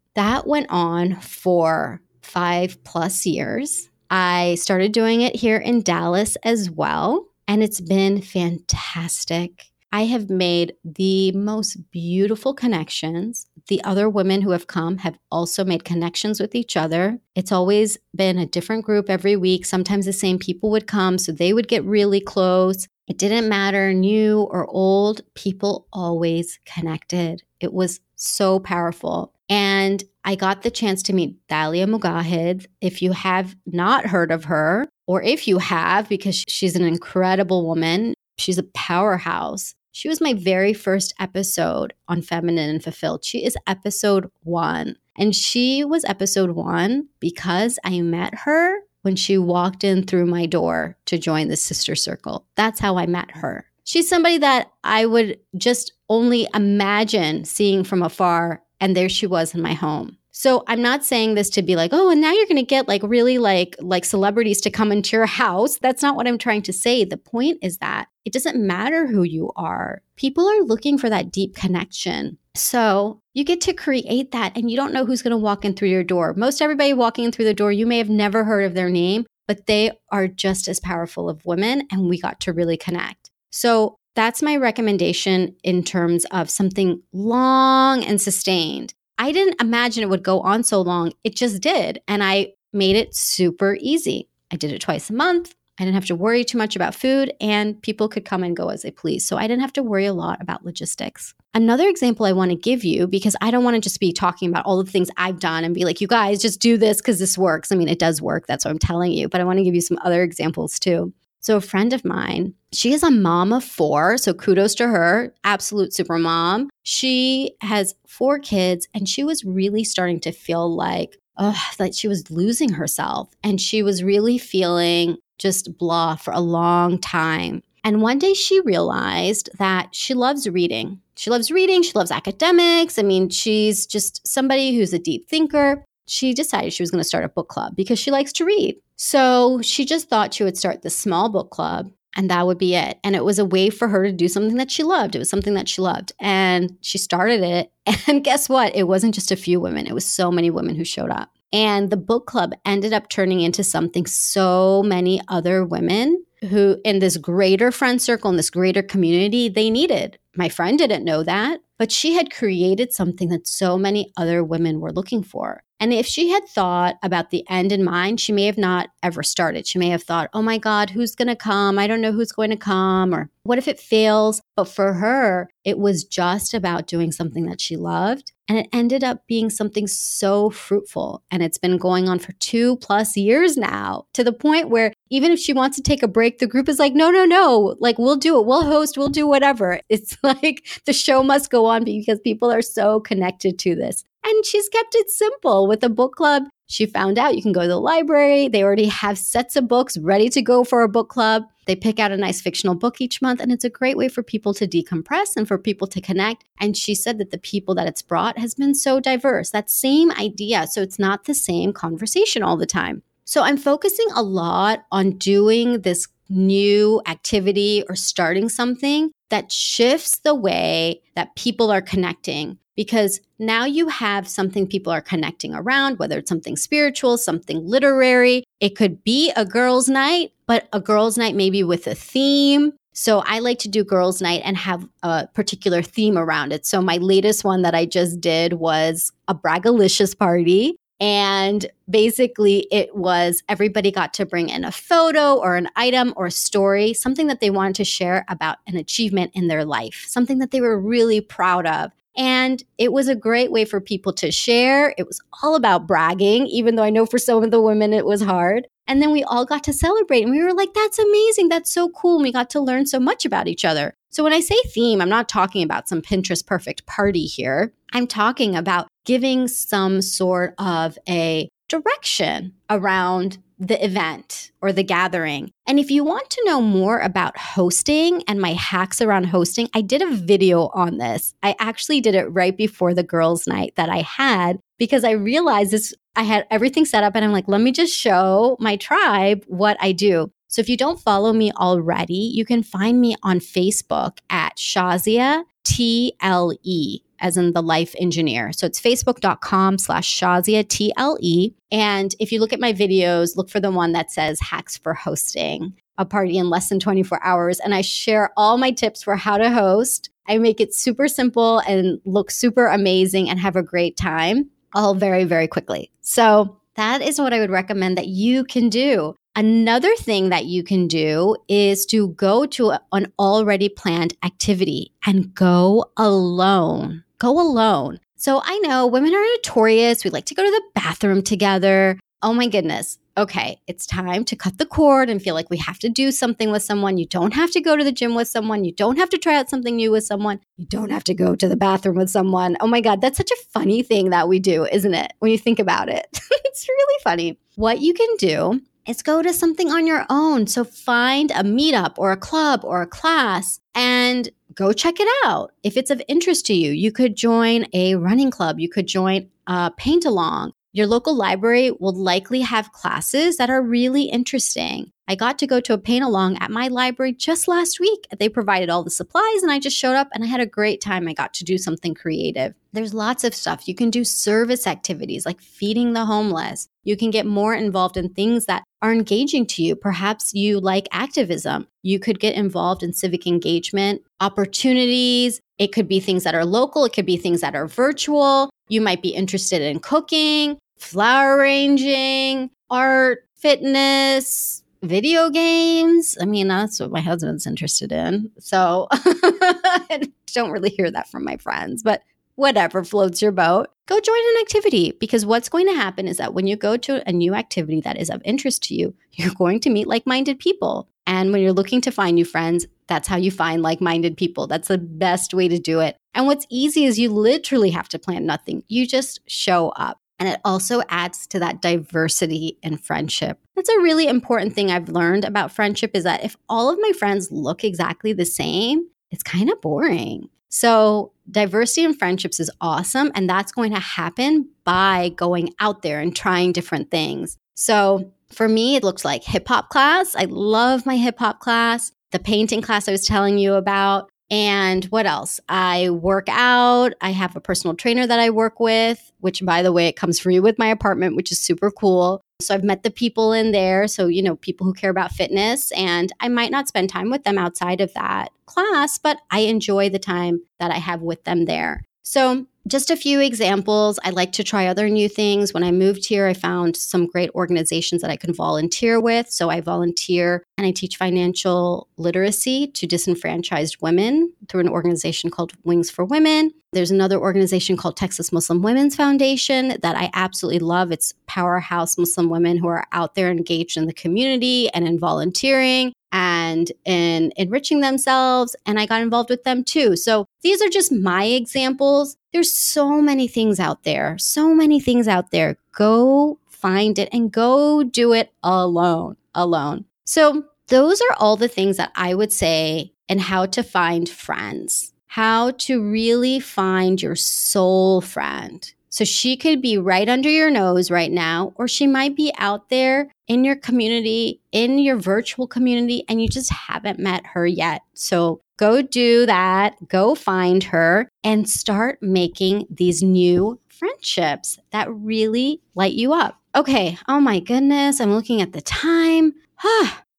That went on for five plus years. I started doing it here in Dallas as well, and it's been fantastic. I have made the most beautiful connections. The other women who have come have also made connections with each other. It's always been a different group every week. Sometimes the same people would come, so they would get really close. It didn't matter, new or old, people always connected. It was so powerful. And I got the chance to meet Dalia Mogahed. If you have not heard of her, or if you have, because she's an incredible woman, she's a powerhouse. She was my very first episode on Feminine and Fulfilled. She is episode one. And she was episode one because I met her when she walked in through my door to join the sister circle. That's how I met her. She's somebody that I would just only imagine seeing from afar. And there she was in my home. So I'm not saying this to be like, oh, and now you're going to get like really like like celebrities to come into your house. That's not what I'm trying to say. The point is that it doesn't matter who you are. People are looking for that deep connection. So you get to create that and you don't know who's going to walk in through your door. Most everybody walking in through the door, you may have never heard of their name, but they are just as powerful of women and we got to really connect. So that's my recommendation in terms of something long and sustained. I didn't imagine it would go on so long. It just did. And I made it super easy. I did it twice a month. I didn't have to worry too much about food, and people could come and go as they please. So I didn't have to worry a lot about logistics. Another example I want to give you, because I don't want to just be talking about all the things I've done and be like, you guys just do this because this works. I mean, it does work. That's what I'm telling you. But I want to give you some other examples too. So, a friend of mine, she is a mom of four. So, kudos to her, absolute super mom. She has four kids, and she was really starting to feel like, oh, like she was losing herself. And she was really feeling just blah for a long time. And one day she realized that she loves reading. She loves reading, she loves academics. I mean, she's just somebody who's a deep thinker. She decided she was going to start a book club because she likes to read. So she just thought she would start this small book club and that would be it. And it was a way for her to do something that she loved. It was something that she loved. And she started it. And guess what? It wasn't just a few women, it was so many women who showed up. And the book club ended up turning into something so many other women who, in this greater friend circle, in this greater community, they needed. My friend didn't know that, but she had created something that so many other women were looking for. And if she had thought about the end in mind, she may have not ever started. She may have thought, oh my God, who's going to come? I don't know who's going to come. Or what if it fails? But for her, it was just about doing something that she loved. And it ended up being something so fruitful. And it's been going on for two plus years now to the point where even if she wants to take a break, the group is like, no, no, no. Like, we'll do it. We'll host. We'll do whatever. It's like the show must go on because people are so connected to this. And she's kept it simple with a book club. She found out you can go to the library. They already have sets of books ready to go for a book club. They pick out a nice fictional book each month, and it's a great way for people to decompress and for people to connect. And she said that the people that it's brought has been so diverse. That same idea. So it's not the same conversation all the time. So I'm focusing a lot on doing this new activity or starting something that shifts the way that people are connecting because now you have something people are connecting around, whether it's something spiritual, something literary. It could be a girls' night, but a girls' night maybe with a theme. So I like to do girls' night and have a particular theme around it. So my latest one that I just did was a bragalicious party. And basically, it was everybody got to bring in a photo or an item or a story, something that they wanted to share about an achievement in their life, something that they were really proud of. And it was a great way for people to share. It was all about bragging, even though I know for some of the women it was hard. And then we all got to celebrate and we were like, that's amazing. That's so cool. And we got to learn so much about each other. So when I say theme, I'm not talking about some Pinterest perfect party here. I'm talking about giving some sort of a direction around the event or the gathering. And if you want to know more about hosting and my hacks around hosting, I did a video on this. I actually did it right before the girls' night that I had because I realized this. I had everything set up and I'm like, let me just show my tribe what I do. So if you don't follow me already, you can find me on Facebook at Shazia TLE as in the life engineer. So it's facebook.com slash Shazia TLE. And if you look at my videos, look for the one that says hacks for hosting a party in less than 24 hours. And I share all my tips for how to host. I make it super simple and look super amazing and have a great time all very, very quickly. So that is what I would recommend that you can do. Another thing that you can do is to go to an already planned activity and go alone. Go alone. So I know women are notorious. We like to go to the bathroom together. Oh my goodness. Okay, it's time to cut the cord and feel like we have to do something with someone. You don't have to go to the gym with someone. You don't have to try out something new with someone. You don't have to go to the bathroom with someone. Oh my God, that's such a funny thing that we do, isn't it? When you think about it, it's really funny. What you can do is go to something on your own. So find a meetup or a club or a class and go check it out. If it's of interest to you, you could join a running club, you could join a paint along. Your local library will likely have classes that are really interesting. I got to go to a paint along at my library just last week. They provided all the supplies and I just showed up and I had a great time. I got to do something creative. There's lots of stuff. You can do service activities like feeding the homeless. You can get more involved in things that are engaging to you. Perhaps you like activism. You could get involved in civic engagement, opportunities. It could be things that are local, it could be things that are virtual. You might be interested in cooking, flower arranging, art, fitness, video games. I mean, that's what my husband's interested in. So I don't really hear that from my friends, but whatever floats your boat, go join an activity because what's going to happen is that when you go to a new activity that is of interest to you, you're going to meet like minded people. And when you're looking to find new friends, that's how you find like minded people. That's the best way to do it. And what's easy is you literally have to plan nothing, you just show up. And it also adds to that diversity in friendship. That's a really important thing I've learned about friendship is that if all of my friends look exactly the same, it's kind of boring. So, diversity in friendships is awesome. And that's going to happen by going out there and trying different things. So, for me, it looks like hip hop class. I love my hip hop class. The painting class I was telling you about, and what else? I work out. I have a personal trainer that I work with, which, by the way, it comes free with my apartment, which is super cool. So I've met the people in there. So, you know, people who care about fitness. And I might not spend time with them outside of that class, but I enjoy the time that I have with them there. So just a few examples. I like to try other new things. When I moved here, I found some great organizations that I can volunteer with. So I volunteer and I teach financial literacy to disenfranchised women through an organization called Wings for Women. There's another organization called Texas Muslim Women's Foundation that I absolutely love. It's powerhouse Muslim women who are out there engaged in the community and in volunteering and in enriching themselves. And I got involved with them too. So these are just my examples. There's so many things out there, so many things out there. Go find it and go do it alone, alone. So those are all the things that I would say and how to find friends, how to really find your soul friend. So she could be right under your nose right now, or she might be out there in your community, in your virtual community, and you just haven't met her yet. So go do that, go find her, and start making these new friendships that really light you up. Okay, oh my goodness, I'm looking at the time.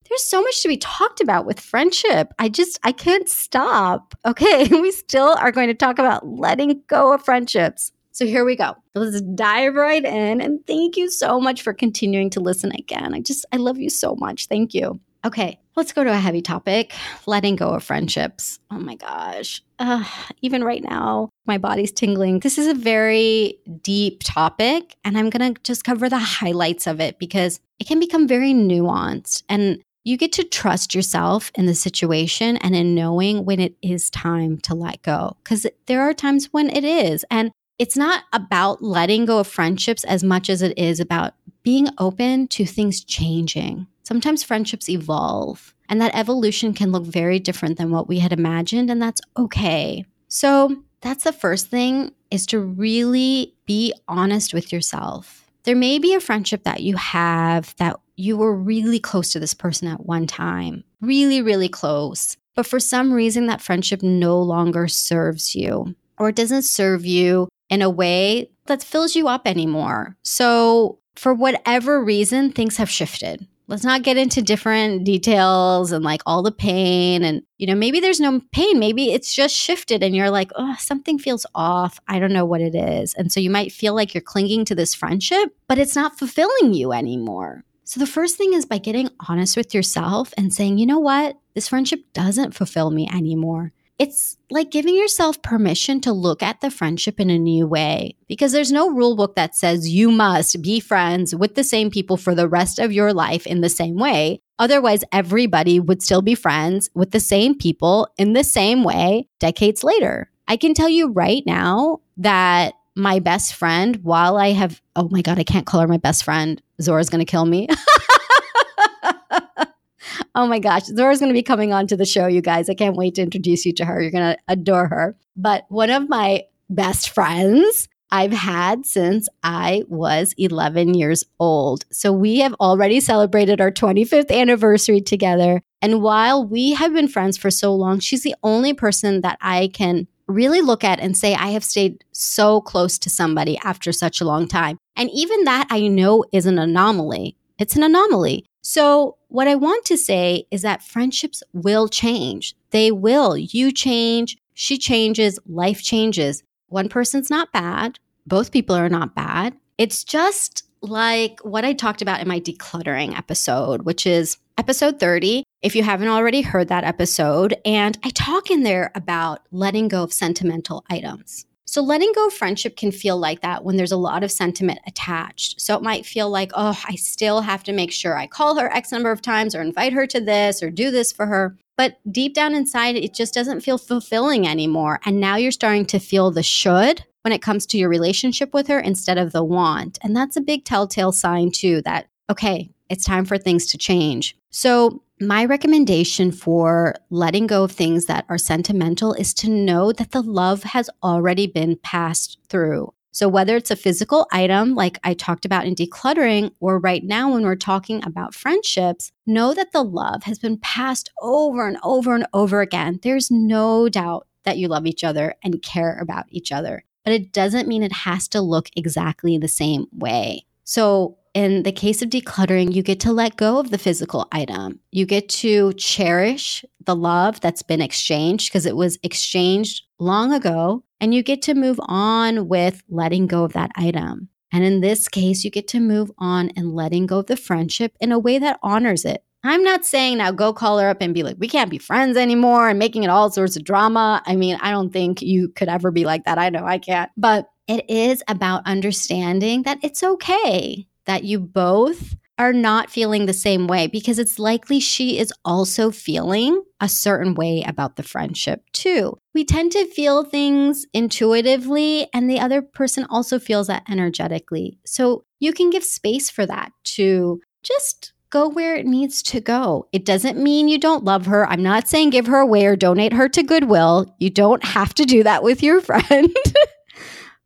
There's so much to be talked about with friendship. I just, I can't stop. Okay, we still are going to talk about letting go of friendships. So here we go. Let's dive right in. And thank you so much for continuing to listen again. I just, I love you so much. Thank you. Okay, let's go to a heavy topic letting go of friendships. Oh my gosh. Even right now, my body's tingling. This is a very deep topic, and I'm going to just cover the highlights of it because it can become very nuanced. And you get to trust yourself in the situation and in knowing when it is time to let go. Because there are times when it is. And it's not about letting go of friendships as much as it is about being open to things changing. Sometimes friendships evolve, and that evolution can look very different than what we had imagined, and that's okay. So, that's the first thing is to really be honest with yourself. There may be a friendship that you have that you were really close to this person at one time, really, really close. But for some reason, that friendship no longer serves you or it doesn't serve you in a way that fills you up anymore. So, for whatever reason, things have shifted. Let's not get into different details and like all the pain. And, you know, maybe there's no pain. Maybe it's just shifted and you're like, oh, something feels off. I don't know what it is. And so you might feel like you're clinging to this friendship, but it's not fulfilling you anymore. So the first thing is by getting honest with yourself and saying, you know what? This friendship doesn't fulfill me anymore. It's like giving yourself permission to look at the friendship in a new way because there's no rule book that says you must be friends with the same people for the rest of your life in the same way. Otherwise, everybody would still be friends with the same people in the same way decades later. I can tell you right now that my best friend, while I have, oh my God, I can't call her my best friend. Zora's going to kill me. oh my gosh, Zora's going to be coming on to the show, you guys. I can't wait to introduce you to her. You're going to adore her. But one of my best friends I've had since I was 11 years old. So we have already celebrated our 25th anniversary together. And while we have been friends for so long, she's the only person that I can really look at and say, I have stayed so close to somebody after such a long time. And even that I know is an anomaly. It's an anomaly. So, what I want to say is that friendships will change. They will. You change, she changes, life changes. One person's not bad, both people are not bad. It's just like what I talked about in my decluttering episode, which is episode 30. If you haven't already heard that episode, and I talk in there about letting go of sentimental items. So, letting go of friendship can feel like that when there's a lot of sentiment attached. So, it might feel like, oh, I still have to make sure I call her X number of times or invite her to this or do this for her. But deep down inside, it just doesn't feel fulfilling anymore. And now you're starting to feel the should when it comes to your relationship with her instead of the want. And that's a big telltale sign, too, that, okay, it's time for things to change. So, my recommendation for letting go of things that are sentimental is to know that the love has already been passed through. So, whether it's a physical item like I talked about in decluttering, or right now when we're talking about friendships, know that the love has been passed over and over and over again. There's no doubt that you love each other and care about each other, but it doesn't mean it has to look exactly the same way. So, in the case of decluttering, you get to let go of the physical item. You get to cherish the love that's been exchanged because it was exchanged long ago. And you get to move on with letting go of that item. And in this case, you get to move on and letting go of the friendship in a way that honors it. I'm not saying now go call her up and be like, we can't be friends anymore and making it all sorts of drama. I mean, I don't think you could ever be like that. I know I can't. But it is about understanding that it's okay that you both are not feeling the same way because it's likely she is also feeling a certain way about the friendship too. We tend to feel things intuitively, and the other person also feels that energetically. So you can give space for that to just go where it needs to go. It doesn't mean you don't love her. I'm not saying give her away or donate her to Goodwill. You don't have to do that with your friend.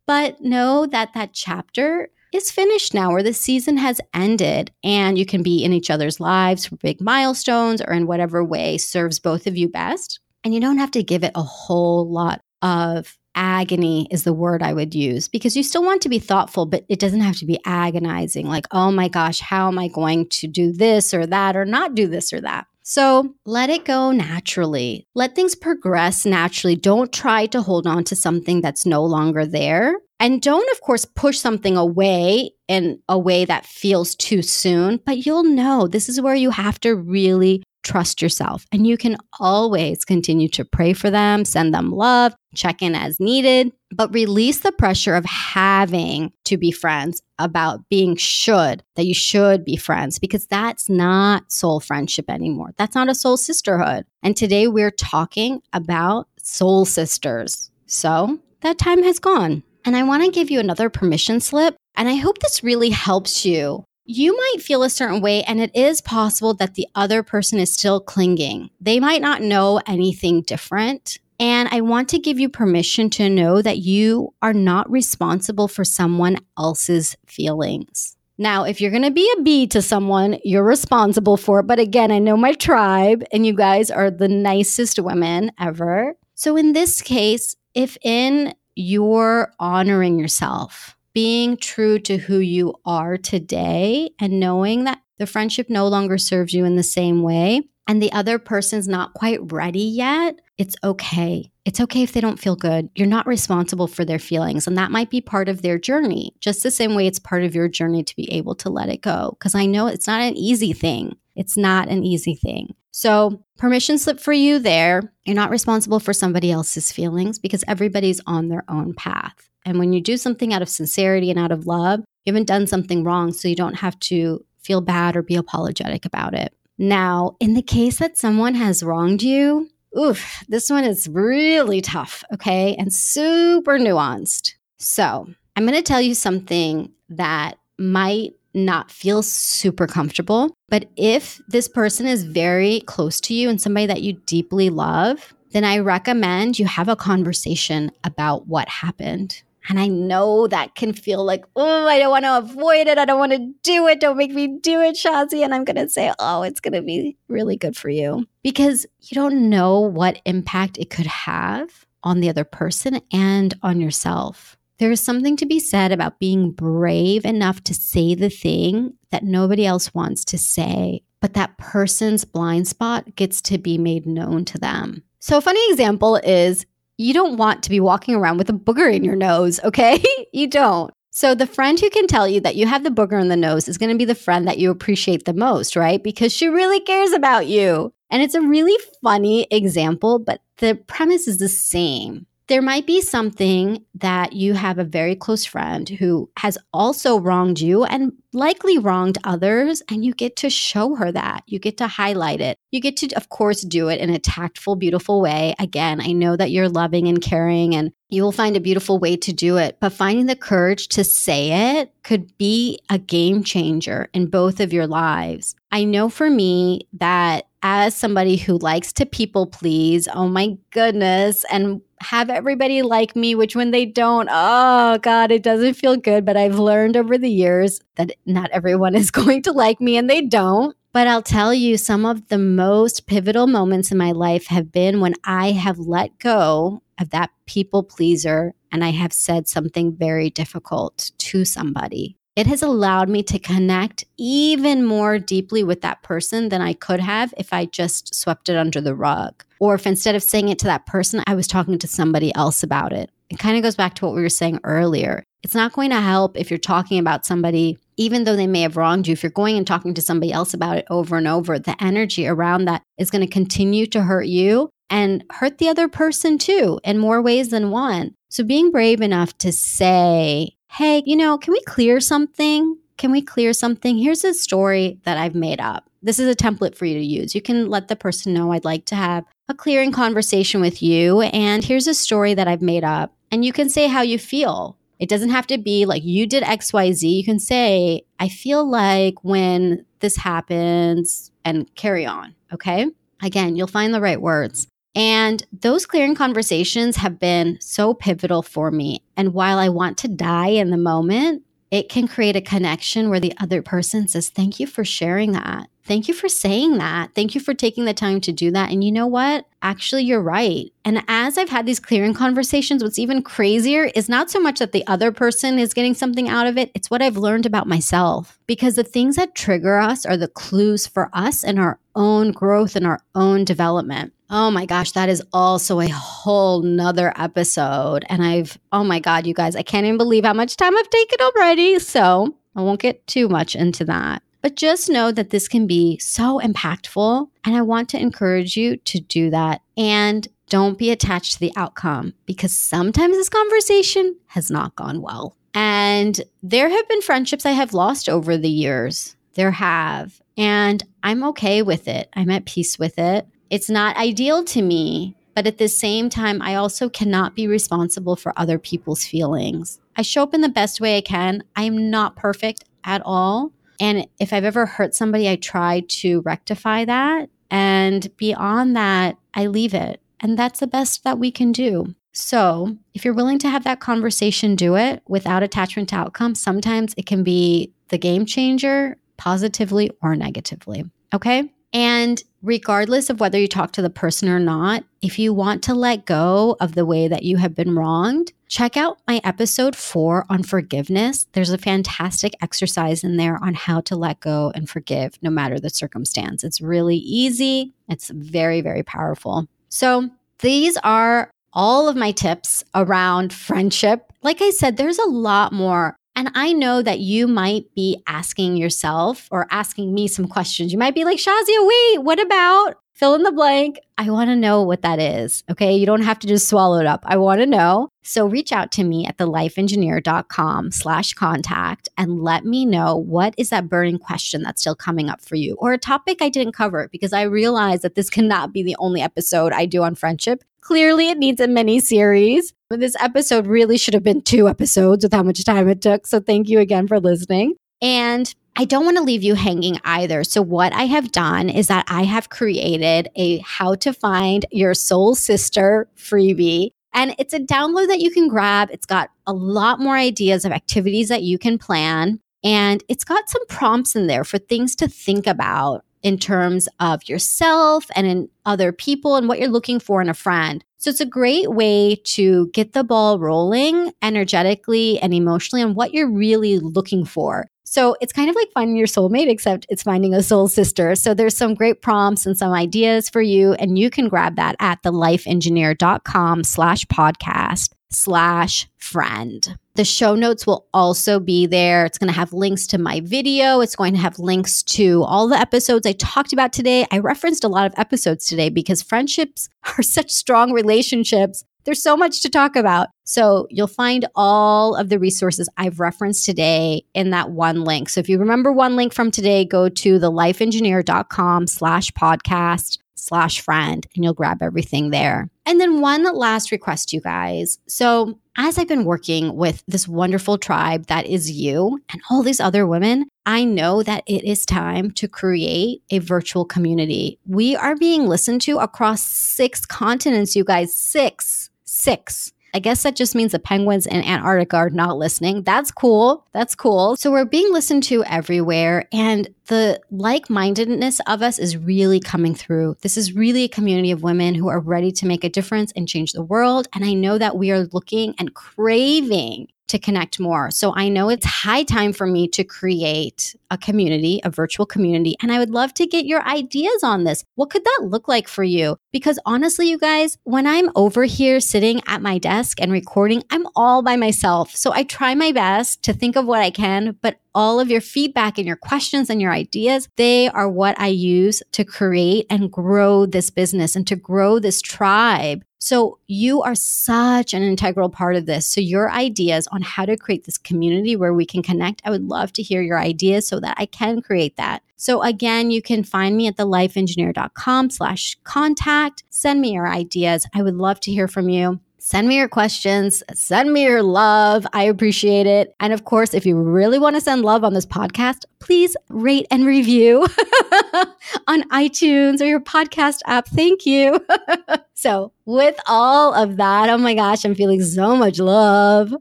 but know that that chapter is finished now or the season has ended and you can be in each other's lives for big milestones or in whatever way serves both of you best. And you don't have to give it a whole lot of agony is the word I would use because you still want to be thoughtful, but it doesn't have to be agonizing like, oh my gosh, how am I going to do this or that or not do this or that? So let it go naturally. Let things progress naturally. Don't try to hold on to something that's no longer there. And don't, of course, push something away in a way that feels too soon, but you'll know this is where you have to really trust yourself. And you can always continue to pray for them, send them love, check in as needed, but release the pressure of having to be friends about being should, that you should be friends, because that's not soul friendship anymore. That's not a soul sisterhood. And today we're talking about soul sisters. So that time has gone. And I want to give you another permission slip. And I hope this really helps you. You might feel a certain way, and it is possible that the other person is still clinging. They might not know anything different. And I want to give you permission to know that you are not responsible for someone else's feelings. Now, if you're going to be a B to someone, you're responsible for it. But again, I know my tribe, and you guys are the nicest women ever. So in this case, if in you're honoring yourself, being true to who you are today, and knowing that the friendship no longer serves you in the same way, and the other person's not quite ready yet, it's okay. It's okay if they don't feel good. You're not responsible for their feelings. And that might be part of their journey, just the same way it's part of your journey to be able to let it go. Because I know it's not an easy thing. It's not an easy thing. So, permission slip for you there. You're not responsible for somebody else's feelings because everybody's on their own path. And when you do something out of sincerity and out of love, you haven't done something wrong. So, you don't have to feel bad or be apologetic about it. Now, in the case that someone has wronged you, oof, this one is really tough, okay, and super nuanced. So, I'm going to tell you something that might not feel super comfortable. But if this person is very close to you and somebody that you deeply love, then I recommend you have a conversation about what happened. And I know that can feel like, oh, I don't want to avoid it. I don't want to do it. Don't make me do it, Shazi. And I'm going to say, oh, it's going to be really good for you because you don't know what impact it could have on the other person and on yourself. There is something to be said about being brave enough to say the thing that nobody else wants to say, but that person's blind spot gets to be made known to them. So, a funny example is you don't want to be walking around with a booger in your nose, okay? you don't. So, the friend who can tell you that you have the booger in the nose is going to be the friend that you appreciate the most, right? Because she really cares about you. And it's a really funny example, but the premise is the same there might be something that you have a very close friend who has also wronged you and likely wronged others, and you get to show her that. You get to highlight it. You get to, of course, do it in a tactful, beautiful way. Again, I know that you're loving and caring, and you will find a beautiful way to do it. But finding the courage to say it could be a game changer in both of your lives. I know for me that as somebody who likes to people please, oh my goodness, and have everybody like me, which when they don't, oh God, it doesn't feel good. But I've learned over the years that not everyone is going to like me and they don't. But I'll tell you, some of the most pivotal moments in my life have been when I have let go of that people pleaser and I have said something very difficult to somebody. it has allowed me to connect even more deeply with that person than I could have if I just swept it under the rug. Or if instead of saying it to that person, I was talking to somebody else about it. It kind of goes back to what we were saying earlier. It's not going to help if you're talking about somebody, even though they may have wronged you. If you're going and talking to somebody else about it over and over, the energy around that is going to continue to hurt you and hurt the other person too in more ways than one. So being brave enough to say, hey, you know, can we clear something? Can we clear something? Here's a story that I've made up. This is a template for you to use. You can let the person know I'd like to have a clearing conversation with you. And here's a story that I've made up. And you can say how you feel. It doesn't have to be like you did XYZ. You can say, I feel like when this happens and carry on. Okay. Again, you'll find the right words. And those clearing conversations have been so pivotal for me. And while I want to die in the moment, it can create a connection where the other person says, Thank you for sharing that. Thank you for saying that. Thank you for taking the time to do that. And you know what? Actually, you're right. And as I've had these clearing conversations, what's even crazier is not so much that the other person is getting something out of it, it's what I've learned about myself. Because the things that trigger us are the clues for us and our own growth and our own development. Oh my gosh, that is also a whole nother episode. And I've, oh my God, you guys, I can't even believe how much time I've taken already. So I won't get too much into that. But just know that this can be so impactful. And I want to encourage you to do that. And don't be attached to the outcome because sometimes this conversation has not gone well. And there have been friendships I have lost over the years. There have. And I'm okay with it. I'm at peace with it. It's not ideal to me, but at the same time, I also cannot be responsible for other people's feelings. I show up in the best way I can. I am not perfect at all. And if I've ever hurt somebody, I try to rectify that. And beyond that, I leave it. And that's the best that we can do. So, if you're willing to have that conversation, do it without attachment to outcome. Sometimes it can be the game changer, positively or negatively. Okay. And regardless of whether you talk to the person or not, if you want to let go of the way that you have been wronged, check out my episode four on forgiveness. There's a fantastic exercise in there on how to let go and forgive no matter the circumstance. It's really easy, it's very, very powerful. So, these are all of my tips around friendship. Like I said, there's a lot more and I know that you might be asking yourself or asking me some questions. You might be like, Shazia, wait, what about fill in the blank? I want to know what that is. Okay. You don't have to just swallow it up. I want to know. So reach out to me at thelifeengineer.com slash contact and let me know what is that burning question that's still coming up for you or a topic I didn't cover because I realize that this cannot be the only episode I do on friendship. Clearly, it needs a mini series. But this episode really should have been two episodes with how much time it took. So thank you again for listening. And I don't want to leave you hanging either. So, what I have done is that I have created a how to find your soul sister freebie. And it's a download that you can grab. It's got a lot more ideas of activities that you can plan. And it's got some prompts in there for things to think about in terms of yourself and in other people and what you're looking for in a friend. So it's a great way to get the ball rolling energetically and emotionally on what you're really looking for. So it's kind of like finding your soulmate, except it's finding a soul sister. So there's some great prompts and some ideas for you, and you can grab that at thelifeengineer.com slash podcast slash friend. The show notes will also be there. It's going to have links to my video. It's going to have links to all the episodes I talked about today. I referenced a lot of episodes today because friendships are such strong relationships there's so much to talk about. So you'll find all of the resources I've referenced today in that one link. So if you remember one link from today, go to thelifeengineer.com slash podcast slash friend and you'll grab everything there. And then one last request, you guys. So as I've been working with this wonderful tribe that is you and all these other women, I know that it is time to create a virtual community. We are being listened to across six continents, you guys, six six. I guess that just means the penguins in Antarctica are not listening. That's cool. That's cool. So we're being listened to everywhere, and the like mindedness of us is really coming through. This is really a community of women who are ready to make a difference and change the world. And I know that we are looking and craving to connect more. So I know it's high time for me to create a community, a virtual community. And I would love to get your ideas on this. What could that look like for you? Because honestly, you guys, when I'm over here sitting at my desk and recording, I'm all by myself. So I try my best to think of what I can, but all of your feedback and your questions and your ideas, they are what I use to create and grow this business and to grow this tribe so you are such an integral part of this. So your ideas on how to create this community where we can connect, I would love to hear your ideas so that I can create that. So again, you can find me at thelifeengineer.com slash contact. Send me your ideas. I would love to hear from you. Send me your questions. Send me your love. I appreciate it. And of course, if you really want to send love on this podcast, please rate and review on iTunes or your podcast app. Thank you. so, with all of that, oh my gosh, I'm feeling so much love.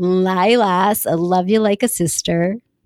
Lilas, I love you like a sister.